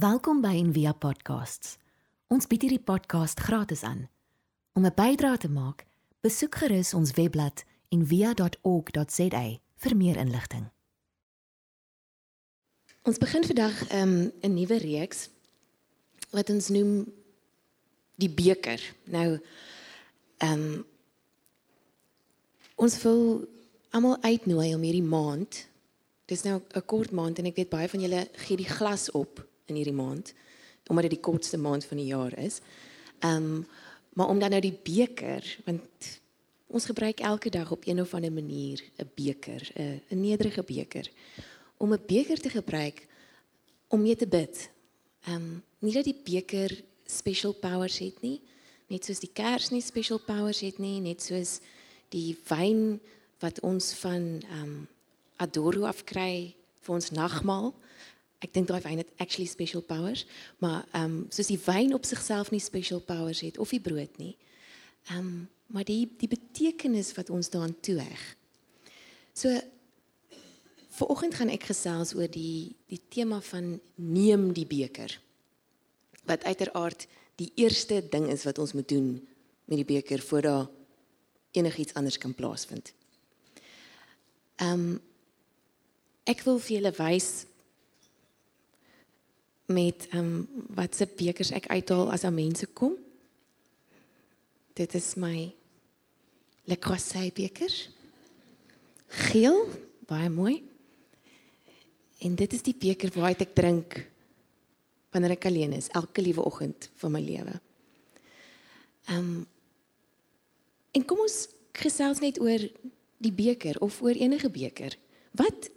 Welkom by Envia Podcasts. Ons bied hierdie podcast gratis aan. Om 'n bydrae te maak, besoek gerus ons webblad en via.org.za vir meer inligting. Ons begin vandag um, 'n nuwe reeks wat ons noem die beker. Nou ehm um, ons wil almal uitnooi om hierdie maand. Dis nou 'n kort maand en ek weet baie van julle gee die glas op in hierdie maand omdat dit die kortste maand van die jaar is. Ehm um, maar om dan nou die beker want ons gebruik elke dag op een of ander manier 'n beker, 'n 'n nederige beker. Om 'n beker te gebruik om mee te bid. Ehm um, nie dat die beker special powers het nie, net soos die kers nie special powers het nie, net soos die wyn wat ons van ehm um, Adoro afkry vir ons nagmaal. Ek dink daai wyn het actually special powers, maar ehm um, soos die wyn op sigself nie special powers het of die brood nie. Ehm um, maar die die betekenis wat ons daaraan toeheg. So vanoggend gaan ek gesels oor die die tema van neem die beker. Wat uiteraard die eerste ding is wat ons moet doen met die beker voordat enigiets anders kan plaasvind. Ehm um, ek wil vir julle wys met ehm um, wat se bekers ek uithaal as aan mense kom. Dit is my Le Croisset beker. Geel, baie mooi. En dit is die beker waaruit ek drink wanneer ek alleen is, elke liewe oggend van my lewe. Ehm um, en kom ons gesels net oor die beker of oor enige beker. Wat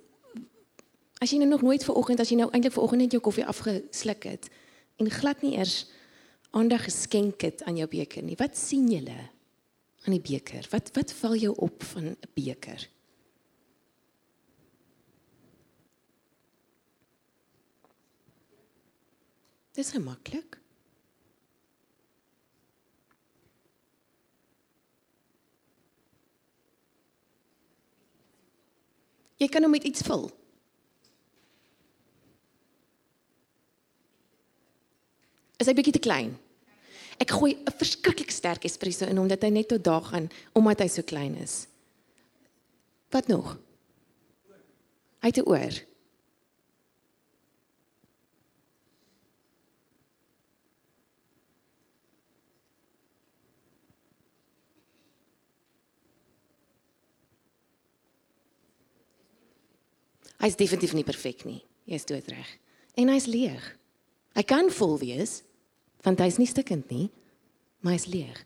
as jy nou nog nooit ver oggend as jy nou eintlik ver oggend net jou koffie afgesluk het en glad nie eers aandag geskenk het aan jou beker nie. Wat sien julle aan die beker? Wat wat val jou op van 'n beker? Dis gemaklik. Jy kan hom met iets vul. Is hy bietjie te klein? Ek gooi 'n verskriklik sterk espresso in omdat hy net tot daar gaan omdat hy so klein is. Wat nog? Hy het 'n oor. Hy's definitief nie perfek nie. Jy's doodreg. En hy's leeg. Hy kan vol wees want hy's nie stikkend nie, maar hy's leeg.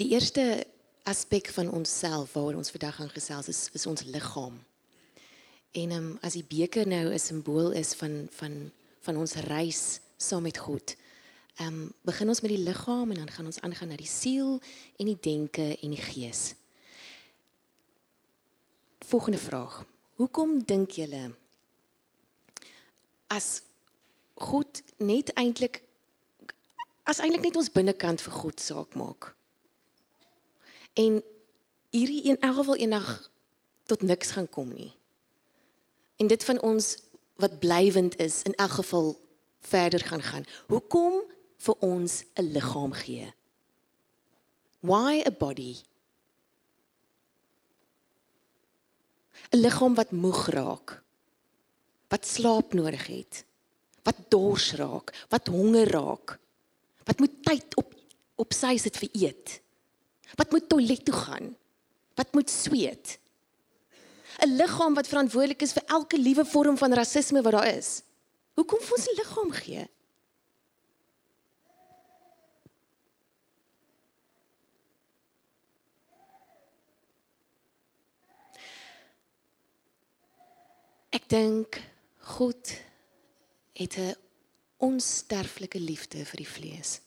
Die eerste aspek van onsself waaroor ons vandag gaan gesels is is ons liggaam. En um, as die beker nou 'n simbool is van van van ons reis saam met God, Ehm um, begin ons met die liggaam en dan gaan ons aangaan na die siel en die denke en die gees. Volgende vraag. Hoekom dink julle as God net eintlik as eintlik net ons binnekant vir God saak maak? En hierdie een elk geval eendag tot niks gaan kom nie. En dit van ons wat blywend is in elk geval verder gaan gaan. Hoekom vir ons 'n liggaam gee. Why a body? 'n Liggaam wat moeg raak. Wat slaap nodig het. Wat dors raak, wat honger raak. Wat moet tyd op op sy sit vir eet. Wat moet toilet toe gaan. Wat moet sweet. 'n Liggaam wat verantwoordelik is vir elke liewe vorm van rasisme wat daar is. Hoekom vir ons 'n liggaam gee? Ek dink God het 'n onsterflike liefde vir die vlees.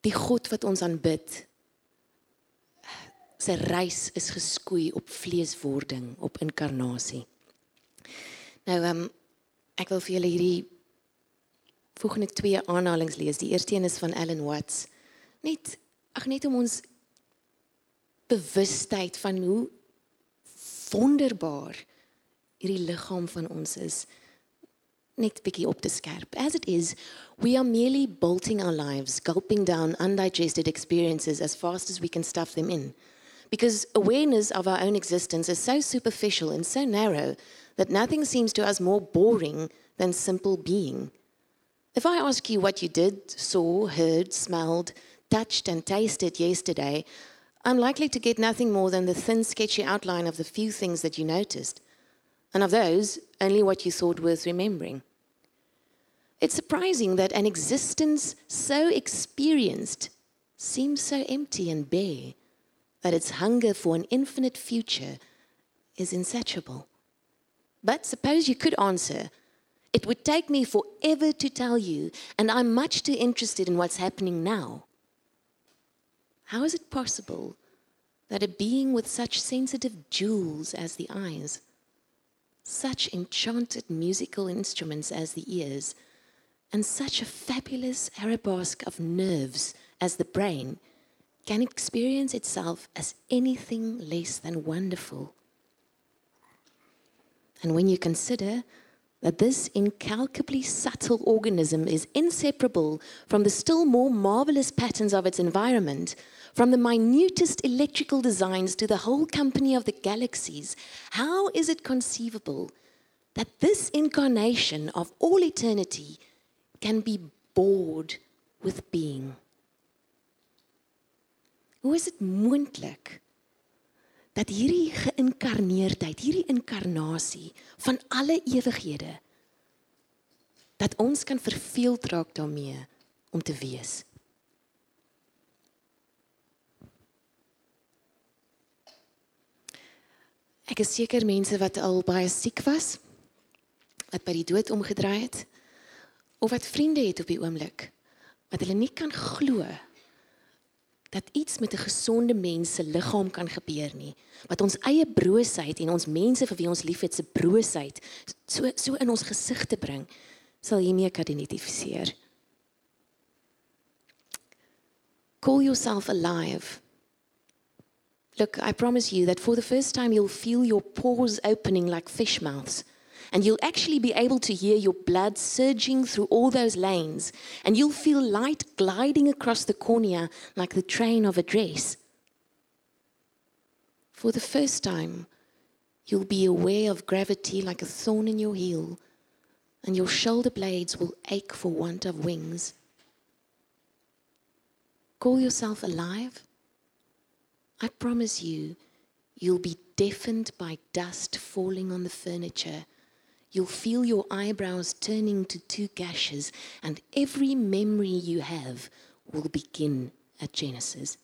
Die God wat ons aanbid, sy reis is geskoei op vleeswording, op inkarnasie. Nou ehm um, ek wil vir julle hierdie volgende twee aanhalinge lees. Die eerste een is van Ellen Watts. Net ag net om ons bewustheid van hoe wonderbaar hierdie liggaam van ons is net bietjie op te skerp. As it is, we are merely bolting our lives, gulping down undigested experiences as fast as we can stuff them in. Because awareness of our own existence is so superficial and so narrow that nothing seems to us more boring than simple being. If I ask you what you did, saw, heard, smelled, touched, and tasted yesterday, I'm likely to get nothing more than the thin, sketchy outline of the few things that you noticed. And of those, only what you thought worth remembering. It's surprising that an existence so experienced seems so empty and bare that its hunger for an infinite future is insatiable. But suppose you could answer, it would take me forever to tell you, and I'm much too interested in what's happening now. How is it possible that a being with such sensitive jewels as the eyes, such enchanted musical instruments as the ears, and such a fabulous arabesque of nerves as the brain can experience itself as anything less than wonderful? And when you consider that this incalculably subtle organism is inseparable from the still more marvelous patterns of its environment, from the minutest electrical designs to the whole company of the galaxies, how is it conceivable that this incarnation of all eternity can be bored with being? Hoe is dit moontlik dat hierdie geïnkarneerdheid, hierdie inkarnasie van alle ewighede dat ons kan verveeld raak daarmee om te wees. Ek is seker mense wat al baie siek was, wat by die dood omgedraai het of wat vriende het op die oomblik wat hulle nie kan glo dat iets met 'n gesonde mens se liggaam kan gebeur nie. Wat ons eie broosheid en ons mense vir wie ons liefhet se broosheid so so in ons gesig te bring, sal jy mee kan identifiseer. Call yourself alive. Look, I promise you that for the first time you'll feel your pores opening like fish mouths. and you'll actually be able to hear your blood surging through all those lanes, and you'll feel light gliding across the cornea like the train of a dress. For the first time, you'll be aware of gravity like a thorn in your heel, and your shoulder blades will ache for want of wings. Call yourself alive? I promise you, you'll be deafened by dust falling on the furniture you'll feel your eyebrows turning to two gashes, and every memory you have will begin at Genesis.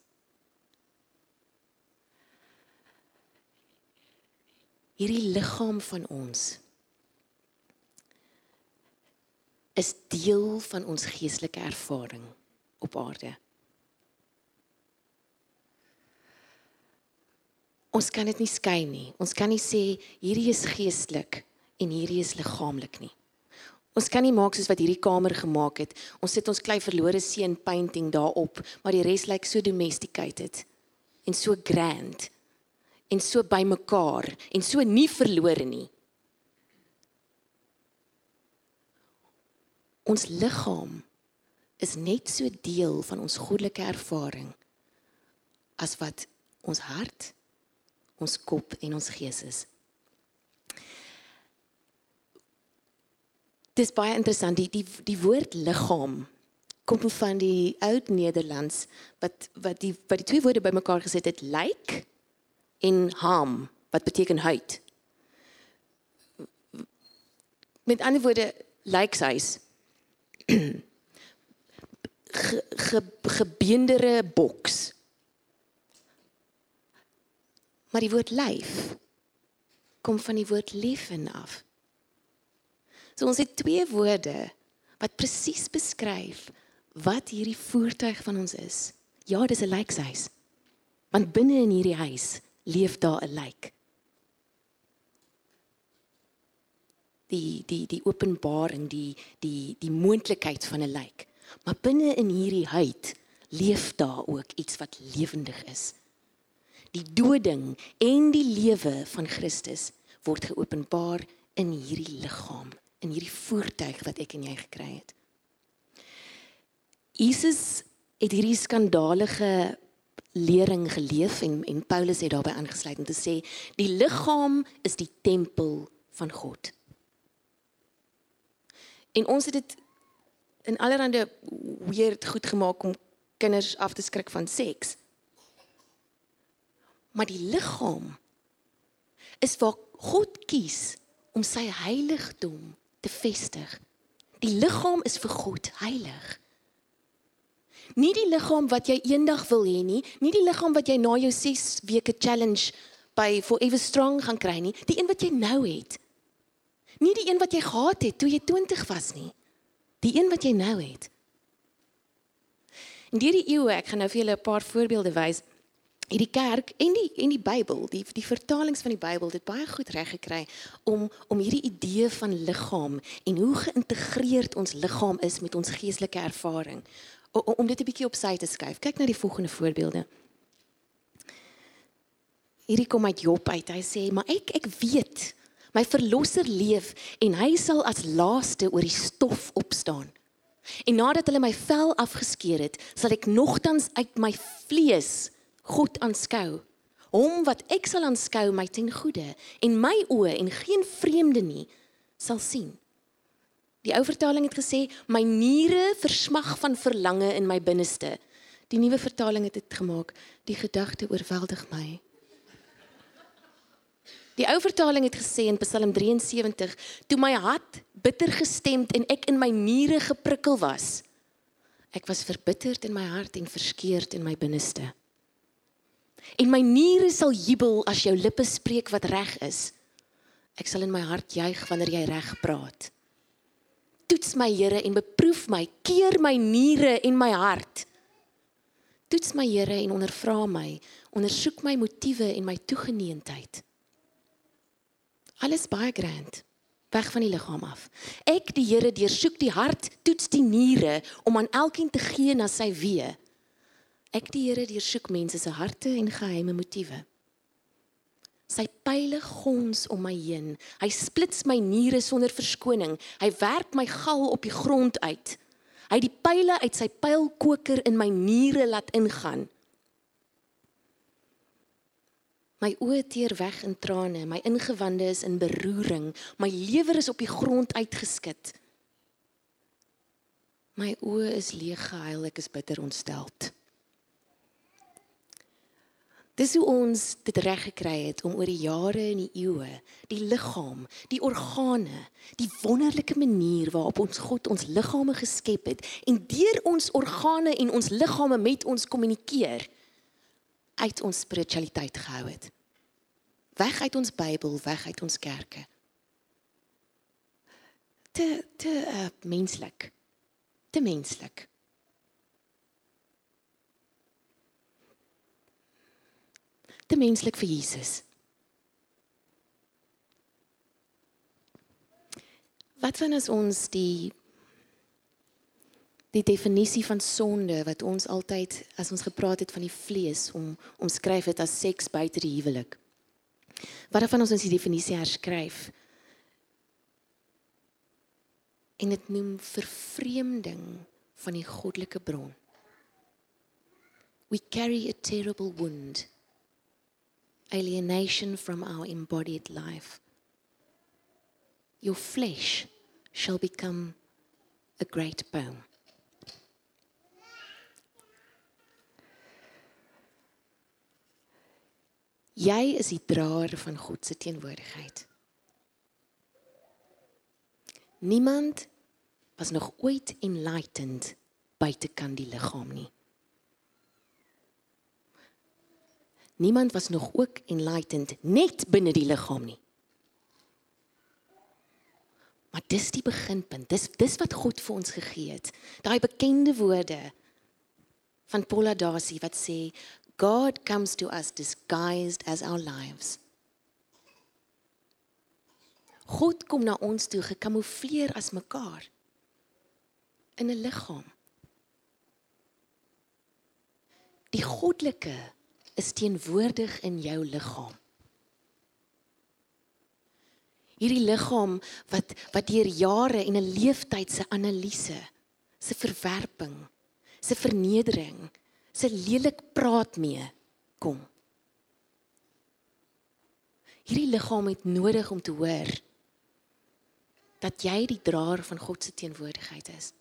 Hierdie liggaam van ons is deel van ons geestelike ervaring op aarde. Ons kan dit nie skei nie. Ons kan nie sê hierdie is geestelik en hierdie is liggaamlik nie. Ons kan nie maak soos wat hierdie kamer gemaak het. Ons sit ons klei verlore seun painting daarop, maar die res lyk so domesticated en so grand en so bymekaar en so nie verlore nie. Ons liggaam is net so deel van ons goddelike ervaring as wat ons hart, ons kop en ons gees is. dis baie interessant die die die woord liggaam kom van die oud Nederlands wat wat die wat die twee woorde bymekaar gesit het lyk en ham wat beteken huid. Met ander woorde lykshuis ge, ge, gebeendere boks maar die woord lyf kom van die woord liefen af So ons het twee woorde wat presies beskryf wat hierdie voertuig van ons is. Ja, dis 'n lijkhuis. Want binne in hierdie huis leef daar 'n lijk. Die die die openbaring, die die die moontlikheid van 'n lijk. Maar binne in hierdie huid leef daar ook iets wat lewendig is. Die doding en die lewe van Christus word geopenbaar in hierdie liggaam, in hierdie voertuig wat ek en jy gekry het. Jesus het hierdie skandalige lering geleef en en Paulus het daarbey aangesluit om te sê die liggaam is die tempel van God. En ons het dit in allerlei weird goed gemaak om kinders af te skrik van seks. Maar die liggaam is waar God kies om sy heiligdom te vestig. Die liggaam is vir God heilig. Nie die liggaam wat jy eendag wil hê nie, nie die liggaam wat jy na jou 6 weke challenge by Forever Strong gaan kry nie, die een wat jy nou het. Nie die een wat jy gehad het toe jy 20 was nie. Die een wat jy nou het. In hierdie eeue, ek gaan nou vir julle 'n paar voorbeelde wys. Hierdie kerk en die en die Bybel, die die vertalings van die Bybel het baie goed reg gekry om om hierdie idee van liggaam en hoe geïntegreerd ons liggaam is met ons geestelike ervaring om, om dit 'n bietjie op sy te skuif. Kyk na die volgende voorbeelde. Hierdie kom uit Job uit. Hy sê, "Maar ek ek weet, my verlosser leef en hy sal as laaste oor die stof opstaan." En nadat hulle my vel afgeskeer het, sal ek nogtans uit my vlees God aanskou. Hom wat ek sal aanskou my ten goeie en my oë en geen vreemde nie sal sien. Die ou vertaling het gesê my niere versmag van verlange in my binneste. Die nuwe vertaling het dit gemaak die gedagte oorweldig my. Die ou vertaling het gesê in Psalm 73 toe my hart bitter gestemd en ek in my niere geprikkel was. Ek was verbitterd in my hart en verskeurd in my binneste. En my niere sal jubel as jou lippe spreek wat reg is. Ek sal in my hart juig wanneer jy reg praat toets my Here en beproef my, keer my niere en my hart. Toets my Here en ondervra my, ondersoek my motiewe en my toegeneentheid. Alles baie grand, weg van die liggaam af. Ek die Here deursoek die hart, toets die niere om aan elkeen te gee na sy wee. Ek die Here deursoek mense se harte en geheime motiewe. Sy pile gons om my heen. Hy splits my niere sonder verskoning. Hy werp my gal op die grond uit. Hy het die pile uit sy pylkoker in my niere laat ingaan. My oë teer weg in trane, my ingewande is in beroering, my lewer is op die grond uitgeskit. My oë is leeg gehuil, ek is bitter ontsteld. Dis hoe ons dit reg gekry het om oor die jare en die eeue die liggaam, die organe, die wonderlike manier waarop ons God ons liggame geskep het en deur ons organe en ons liggame met ons kommunikeer uit ons spiritualiteit gehou het. Weg uit ons Bybel, weg uit ons kerke. Te te uh, menslik. Te menslik. Te menslik vir Jesus. Wat van as ons die die definisie van sonde wat ons altyd as ons gepraat het van die vlees om omskryf het as seks buite die huwelik. Wat van ons ons die definisie herskryf? En dit noem vervreemding van die goddelike bron. We carry a terrible wound alienation from our embodied life. Your flesh shall become a great bone. Jy is die draer van God se teenwoordigheid. Niemand was nog ooit enlightened buite kan die liggaam nie. Niemand was nog ook enlightened net binne die liggaam nie. Maar dis die beginpunt. Dis dis wat God vir ons gegee het. Daai bekende woorde van Paul Adasi wat sê God comes to us disguised as our lives. God kom na ons toe gekamoufleer as mekaar in 'n liggaam. Die goddelike is teenwoordig in jou liggaam. Hierdie liggaam wat wat deur jare en 'n leeftyd se analise, se verwerping, se vernedering, se lelik praat mee kom. Hierdie liggaam het nodig om te hoor dat jy die draer van God se teenwoordigheid is.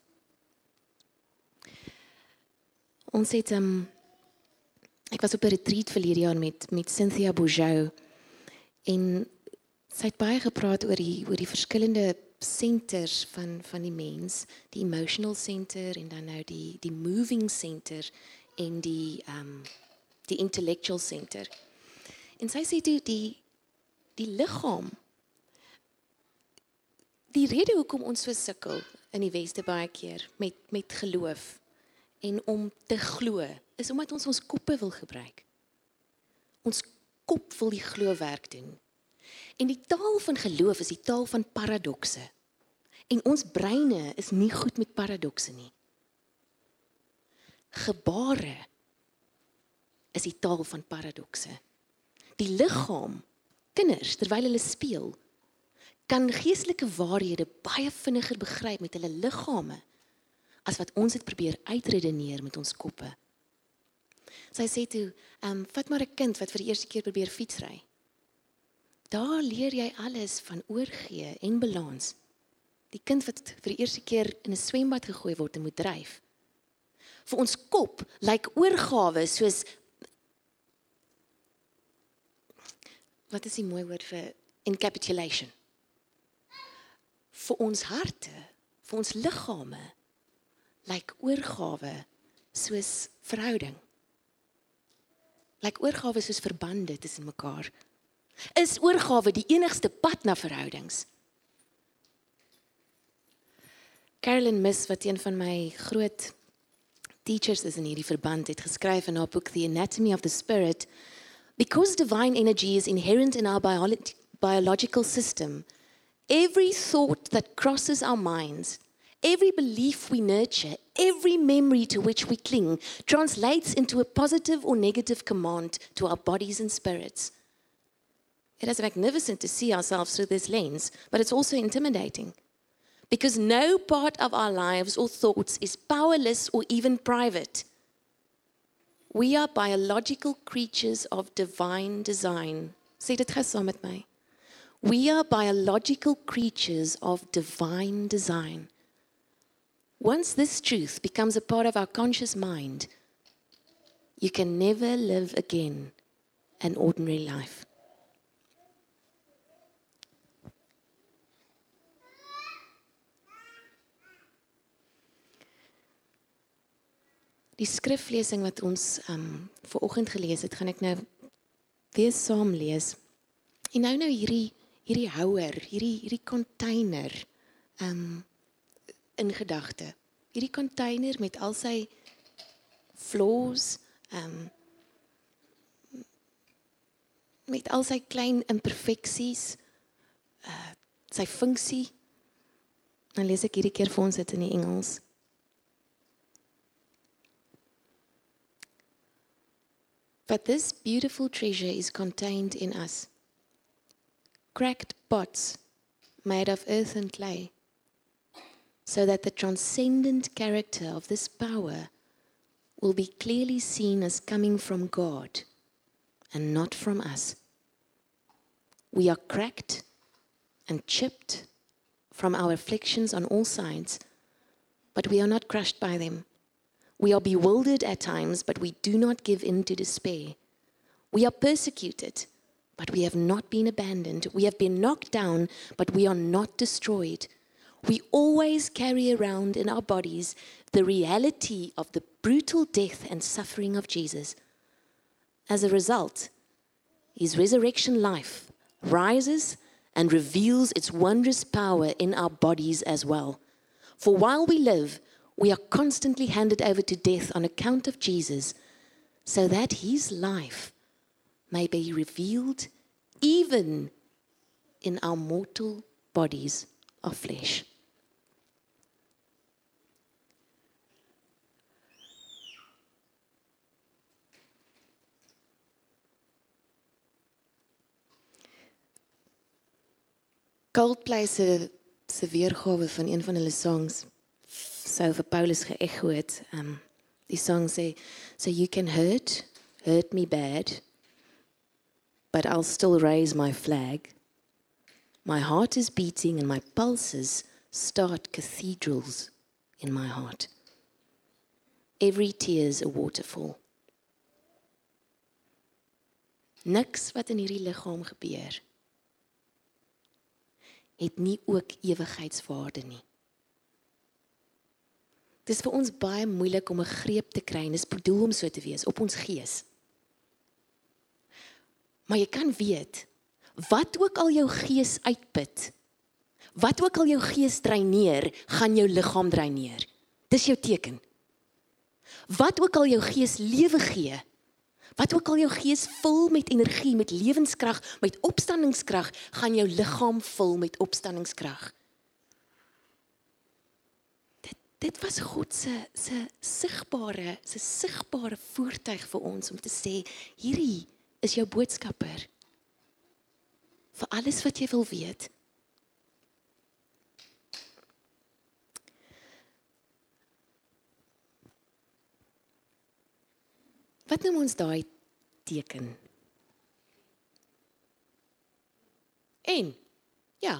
Ons het um, ek was op 'n retreat verlede jaar met met Cynthia Bourgeau en sy het baie gepraat oor die oor die verskillende centers van van die mens, die emotional center en dan nou die die moving center en die ehm um, die intellectual center. En sy sê toe die die liggaam die rede hoekom ons so sukkel in die weste baie keer met met geloof en om te glo is omdat ons ons koppe wil gebruik. Ons kop wil die glo werk doen. En die taal van geloof is die taal van paradokse. En ons breine is nie goed met paradokse nie. Gebare is die taal van paradokse. Die liggaam, kinders terwyl hulle speel, kan geestelike waarhede baie vinniger begryp met hulle liggame as wat ons dit probeer uitredeneer met ons koppe. Sy sê toe, "Ehm, um, vat maar 'n kind wat vir die eerste keer probeer fietsry. Daar leer jy alles van oorgee en balans. Die kind wat vir die eerste keer in 'n swembad gegooi word en moet dryf. Vir ons kop lyk oorgawe soos Wat is die mooi woord vir encapsulation? Vir ons harte, vir ons liggame lyk oorgawe soos verhouding. Lyk oorgawe soos verbande tussen mekaar. Is oorgawe die enigste pad na verhoudings? Carolyn Miss wat een van my groot teachers is in hierdie verband het geskryf in haar boek The Anatomy of the Spirit because divine energy is inherent in our biolo biological system every thought that crosses our minds Every belief we nurture, every memory to which we cling, translates into a positive or negative command to our bodies and spirits. It is magnificent to see ourselves through this lens, but it's also intimidating. Because no part of our lives or thoughts is powerless or even private. We are biological creatures of divine design. Sê dit gou saam. We are biological creatures of divine design. Once this truth becomes a part of our conscious mind, you can never live again an ordinary life. Die skriflesing wat ons um ver oggend gelees het, gaan ek nou weer saam lees. En nou nou hierdie hierdie houer, hierdie hierdie container um in gedagte. Hierdie container met al sy flaws, ehm um, met al sy klein imperfeksies, uh sy funksie. Dan lees ek hierdie keer vir ons dit in die Engels. But this beautiful treasure is contained in us. Cracked pots made of earth and clay so that the transcendent character of this power will be clearly seen as coming from God and not from us. We are cracked and chipped from our afflictions on all sides, but we are not crushed by them. We are bewildered at times, but we do not give in to despair. We are persecuted, but we have not been abandoned. We have been knocked down, but we are not destroyed we always carry around in our bodies the reality of the brutal death and suffering of Jesus. As a result, his resurrection life rises and reveals its wondrous power in our bodies as well. For while we live, we are constantly handed over to death on account of Jesus, so that his life may be revealed even in our mortal bodies of flesh. Coldplay se se weergawe van een van hulle songs sou vir Paulus geëcho het. Um die song sê so you can hurt hurt me bad but I'll still raise my flag. My heart is beating and my pulses start cathedrals in my heart. Every tear's a waterfall. Niks wat in hierdie liggaam gebeur het nie ook ewigheidswaarde nie. Dit is vir ons baie moeilik om 'n greep te kry en dis bedoel om so te wees op ons gees. Maar jy kan weet wat ook al jou gees uitput, wat ook al jou gees dreineer, gaan jou liggaam dreineer. Dis jou teken. Wat ook al jou gees lewe gee, Wat ook al jou gees vul met energie, met lewenskrag, met opstandingskrag, gaan jou liggaam vul met opstandingskrag. Dit dit was God se se sigbare, se sigbare voertuig vir ons om te sê, hierdie is jou boodskapper. vir alles wat jy wil weet. Wat noem ons daai teken? En ja,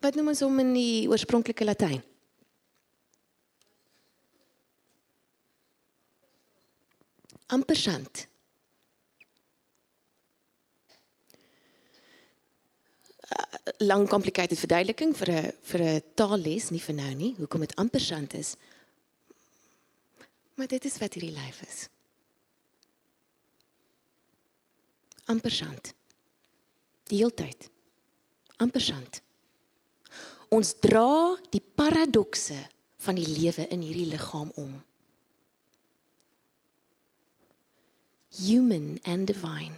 wat noem ons hom in die oorspronklike Latyn? Ampersand. Uh, lang complicated verduideliking vir 'n vir 'n taalles nie vir nou nie hoekom dit ampersand is. Maar dit is wat hierdie lyf is. Ampersand. Die heeltyd. Ampersand. Ons dra die paradokse van die lewe in hierdie liggaam om. Human and divine.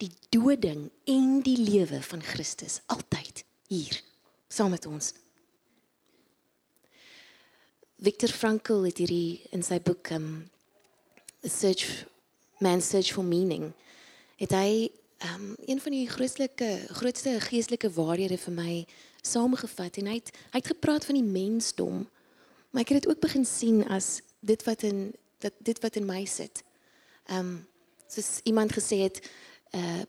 Die doding en die lewe van Christus altyd hier saam met ons. Viktor Frankl het hierdie in sy boek um, search man search for meaning het hy um, een van die grootste grootste geestelike waarhede vir my saamgevat en hy het hy het gepraat van die mensdom maar ek het dit ook begin sien as dit wat in dat dit wat in my sit. Ehm um, soos iemand gesê het uh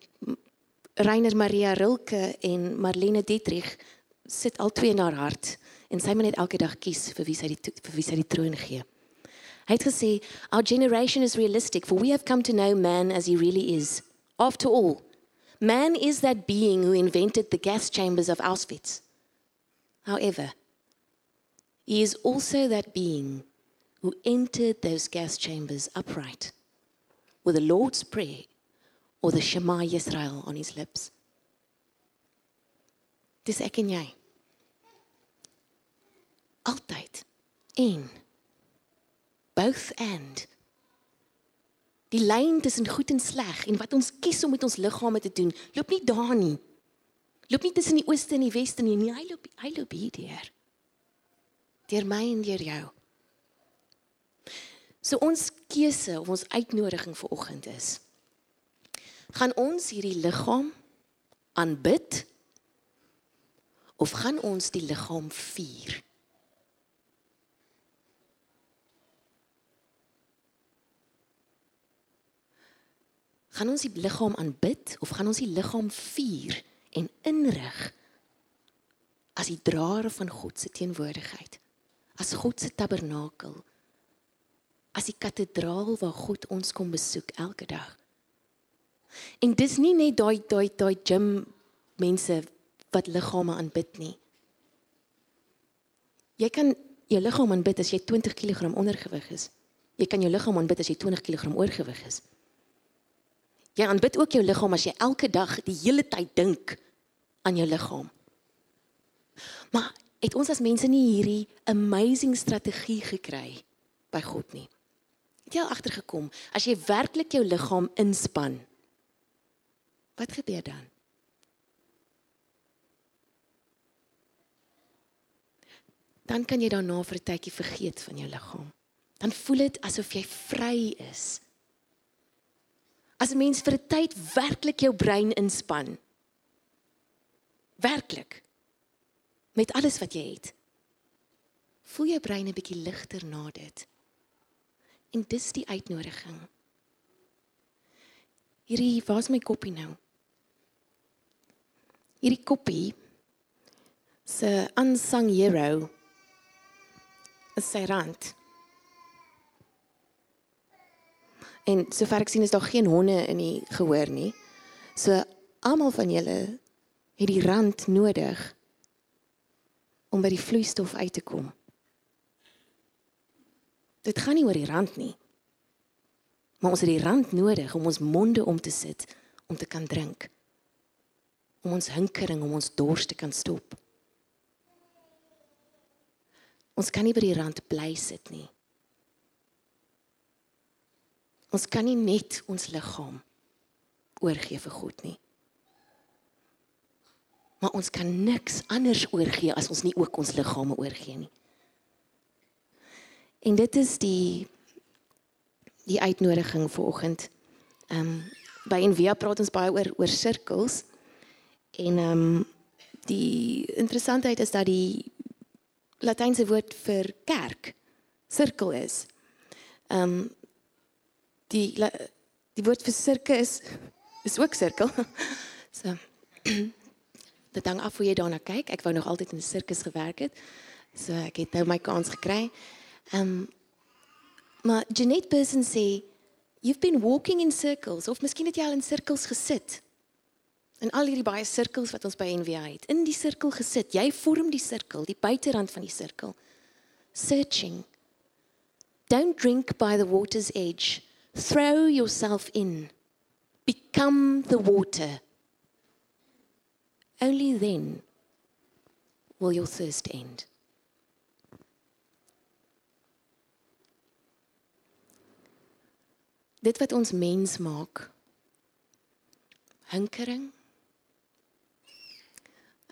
Rainer Maria Rilke en Marlene Dietrich sit al twee in haar hart en sy moet net elke dag kies vir wie sy die vir wie sy die troon gee. Gesê, "Our generation is realistic for we have come to know man as he really is. After all, man is that being who invented the gas chambers of Auschwitz. However, he is also that being who entered those gas chambers upright with the Lord's Prayer or the Shema Yisrael on his lips. Dis ek en jy. Altyd. Both and. Die lyn tussen goed en sleg en wat ons kies om met ons liggame te doen loop nie daar nie. Loop nie tussen die ooste en die weste nie. Nee hy loop hy loop hier deur deur my en deur jou. So ons keuse of ons uitnodiging vir oggend is gaan ons hierdie liggaam aanbid of gaan ons die liggaam vier gaan ons die liggaam aanbid of gaan ons die liggaam vier en inrig as die draer van God se teenwoordigheid as God se tabernakel as die kathedraal waar God ons kom besoek elke dag? En dis nie net daai daai daai gym mense wat liggame aanbid nie. Jy kan jou liggaam aanbid as jy 20 kg ondergewig is. Jy kan jou liggaam aanbid as jy 20 kg oorgewig is Jy aanbid ook jou liggaam as jy elke dag die hele tyd dink aan jou liggaam. Maar het ons as mense nie hierdie amazing strategie gekry by God nie? Het jy al agtergekom as jy werklik jou liggaam inspann? Wat gebeur dan? Dan kan jy daarna vir 'n tydjie vergeet van jou liggaam. Dan voel dit asof jy vry is As 'n mens vir 'n tyd werklik jou brein inspann, Werklik. Met alles wat jy het. Voel jou brein 'n bietjie ligter na dit. En dis die uitnodiging. Hierdie, waar's my koppie nou? Hierdie koppie se unsung hero is sy rand. En sover ek sien is daar geen honde in die gehoor nie. So almal van julle het die rand nodig om by die vloeistof uit te kom. Dit gaan nie oor die rand nie. Maar ons het die rand nodig om ons monde om te sit om te kan drink. Om ons hinkering, om ons dors te kan stop. Ons kan nie by die rand bly sit nie. Ons kan nie net ons liggaam oorgee vir God nie. Maar ons kan niks anders oorgee as ons nie ook ons liggame oorgee nie. En dit is die die uitnodiging vanoggend. Ehm um, by Envia praat ons baie oor oor sirkels. En ehm um, die interessantheid is dat die Latynse woord vir kerk sirkel is. Ehm um, die die woord vir sirkel is is ook sirkel. So dit hang af hoe jy daarna kyk. Ek wou nog altyd in 'n sirkus gewerk het. So ek het nou my kans gekry. Ehm um, maar Janet Person sê you've been walking in circles of miskien het jy al in sirkels gesit. En al hierdie baie sirkels wat ons by NVA het, in die sirkel gesit. Jy vorm die sirkel, die buiterand van die sirkel. Searching. Don't drink by the water's edge. Throw yourself in. Become the water. Only then will your thirst end. Dit wat ons mens maak. Hinkering.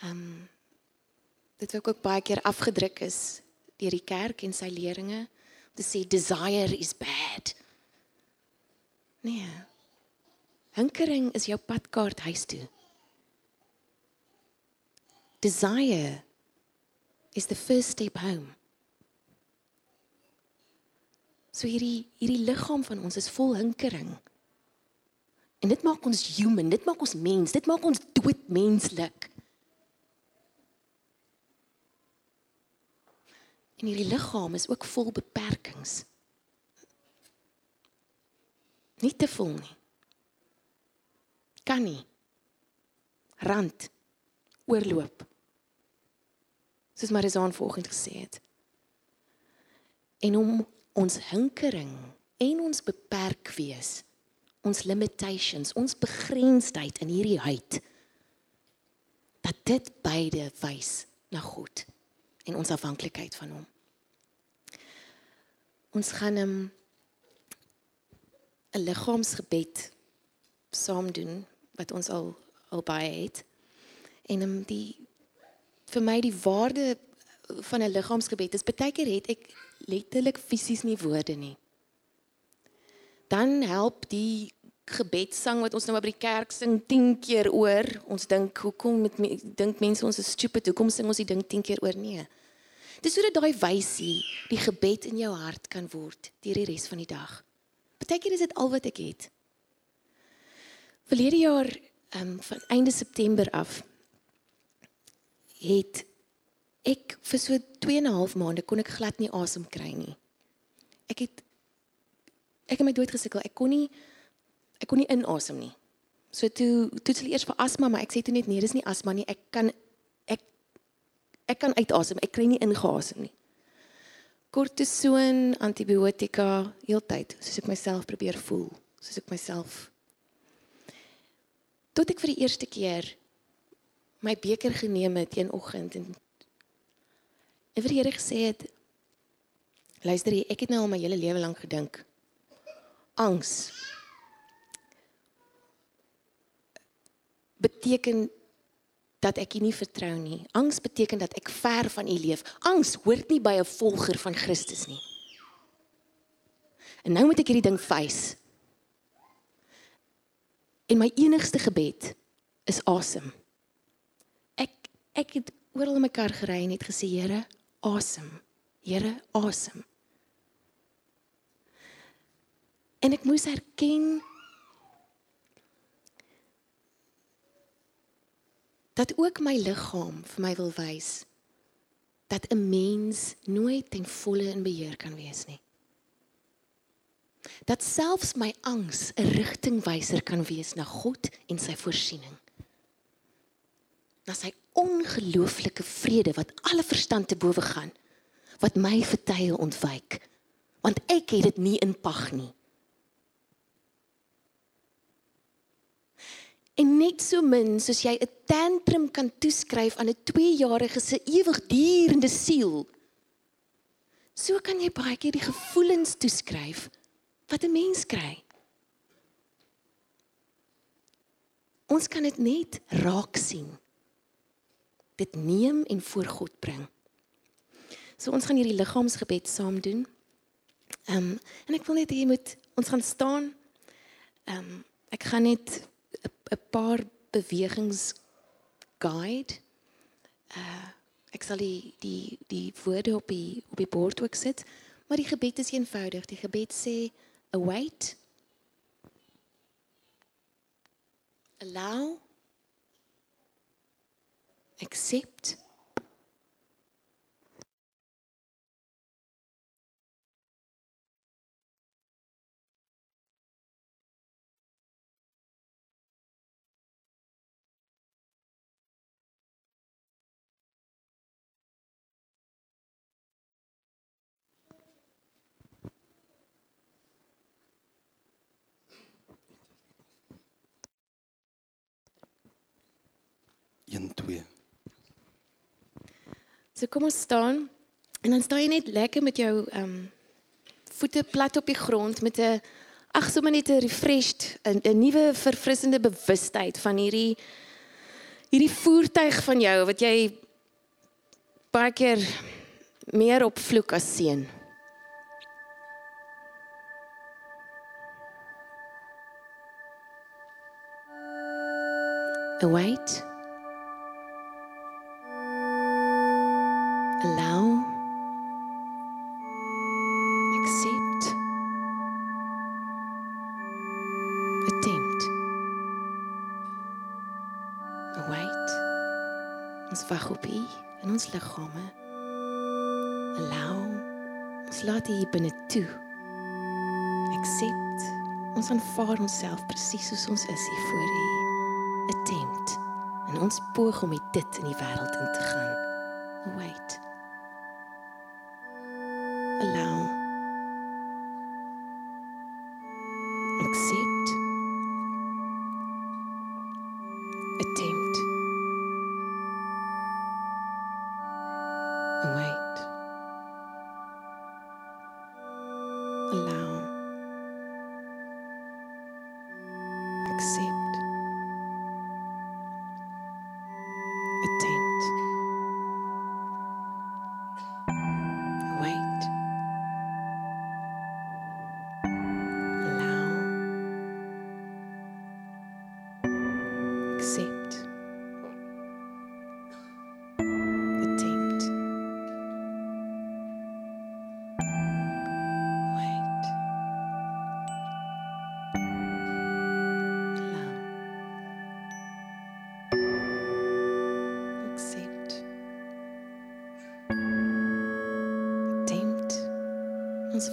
Ehm um, dit wat ook baie keer afgedruk is deur die kerk en sy leringe om te sê desire is bad. Nee. Hinkering is jou padkaart huis toe. Desire is the first step home. So hierdie hierdie liggaam van ons is vol hinkering. En dit maak ons human, dit maak ons mens, dit maak ons doodmenslik. En hierdie liggaam is ook vol beperkings. Nie te vol nie. Kan nie. Rand oorloop soos Marizaan vanoggend gesê het. En om ons hinkering en ons beperk wees, ons limitations, ons begrensdheid in hierdie huid dat dit beide wys na God en ons afhanklikheid van hom. Ons gaan 'n um, 'n liggaamsgebed saam doen wat ons al al baie het. En um, die vir my die waarde van 'n liggaamsgebed is baie keer het ek letterlik fisies nie woorde nie. Dan help die gebedssang wat ons nou by die kerk sing 10 keer oor. Ons dink hoekom met me, dink mense ons is stupid. Hoekom sing ons die ding 10 keer oor nie? Dis sodat daai wysie die gebed in jou hart kan word deur die res van die dag. Partykeer is dit al wat ek het. Verlede jaar ehm um, van einde September af het ek vir so 2 en 'n half maande kon ek glad nie asem kry nie. Ek het ek het my dood gesukkel. Ek kon nie ek kon nie inasem nie. So toe toe hulle eers vir asma, maar ek sê toe net nee, dis nie asma nie. Ek kan ek ek kan uitasem. Ek kry nie ingeasem nie. Kortison, antibiotika, heeltyd, soos ek myself probeer voel, soos ek myself. Tot ek vir die eerste keer my beker geneem het een oggend en en vir die Here gesê het luister jy ek het nou al my hele lewe lank gedink angs beteken dat ek U nie vertrou nie. Angs beteken dat ek ver van U leef. Angs hoort nie by 'n volger van Christus nie. En nou moet ek hierdie ding face. En my enigste gebed is. Awesome ek ek het oral in my kar gery en het gesê, Here, asem. Here, asem. En ek moes erken dat ook my liggaam vir my wil wys dat 'n mens nooit ten volle in beheer kan wees nie. Dat selfs my angs 'n rigtingwyser kan wees na God en sy voorsiening. Na sy ongelooflike vrede wat alle verstand te bowe gaan, wat my vertye ontwyk, want ek het dit nie in pag nie. En net so min soos jy 'n tantrum kan toeskryf aan 'n 2-jarige se ewigdurende siel. So kan jy baie keer die gevoelens toeskryf wat 'n mens kry. Ons kan dit net raak sien. Dit neem en voor God bring. So ons gaan hierdie liggaamsgebed saam doen. Ehm um, en ek wil net hê jy moet ons gaan staan. Ehm um, ek gaan net 'n paar bewegings guide. Uh ek sal die die die woorde op die op die bord ook sit, maar die gebed is eenvoudig. Die gebed sê await allow accept So kom ons staan en dan staan jy net lekker met jou ehm um, voete plat op die grond met 'n ag sommer net 'n refreshed 'n nuwe verfrissende bewustheid van hierdie hierdie voertuig van jou wat jy baie keer meer op vloek as seën. Await aanvaar onsself presies soos ons is hier voor U. Attempt. En ons poog om dit in die wêreld in te gaan.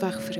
Ons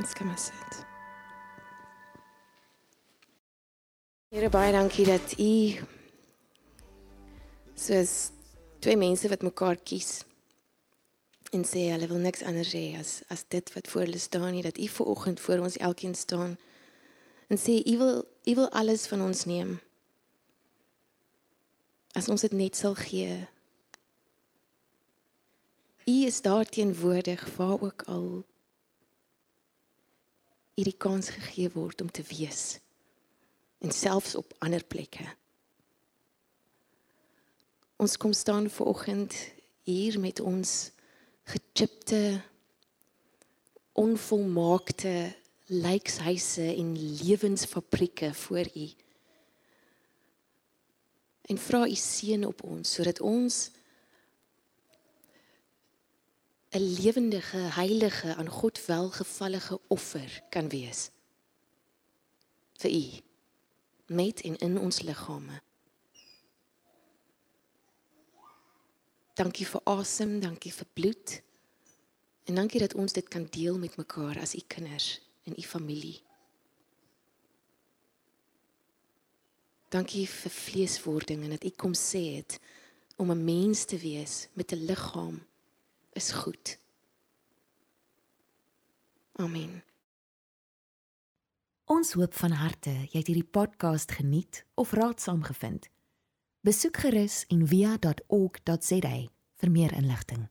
Ons kom maar sit. Here baie dankie dat u soos twee mense wat mekaar kies en sê hulle wil niks anders hê as as dit wat voor hulle staan nie dat u ver oggend voor ons elkeen staan en sê u wil u wil alles van ons neem. As ons dit net sal gee. U is daar teenwoordig waar ook al hierdie kans gegee word om te wees en selfs op ander plekke ons kom staan ver oggend hier met ons gechipte onvolmaakte lijkshuise en lewensfabrieke voor u. En vra u seën op ons sodat ons 'n lewendige, heilige, aan God welgevallige offer kan wees vir u met en in ons liggame. Dankie vir asem, dankie vir bloed. En dankie dat ons dit kan deel met mekaar as u kinders en u familie. Dankie vir vleeswording en dat u kom sê het om 'n mens te wees met 'n liggaam is goed. Amen. Ons hoop van harte jy het hierdie podcast geniet of raadsaam gevind. Besoek gerus en via.ok.za vir meer inligting.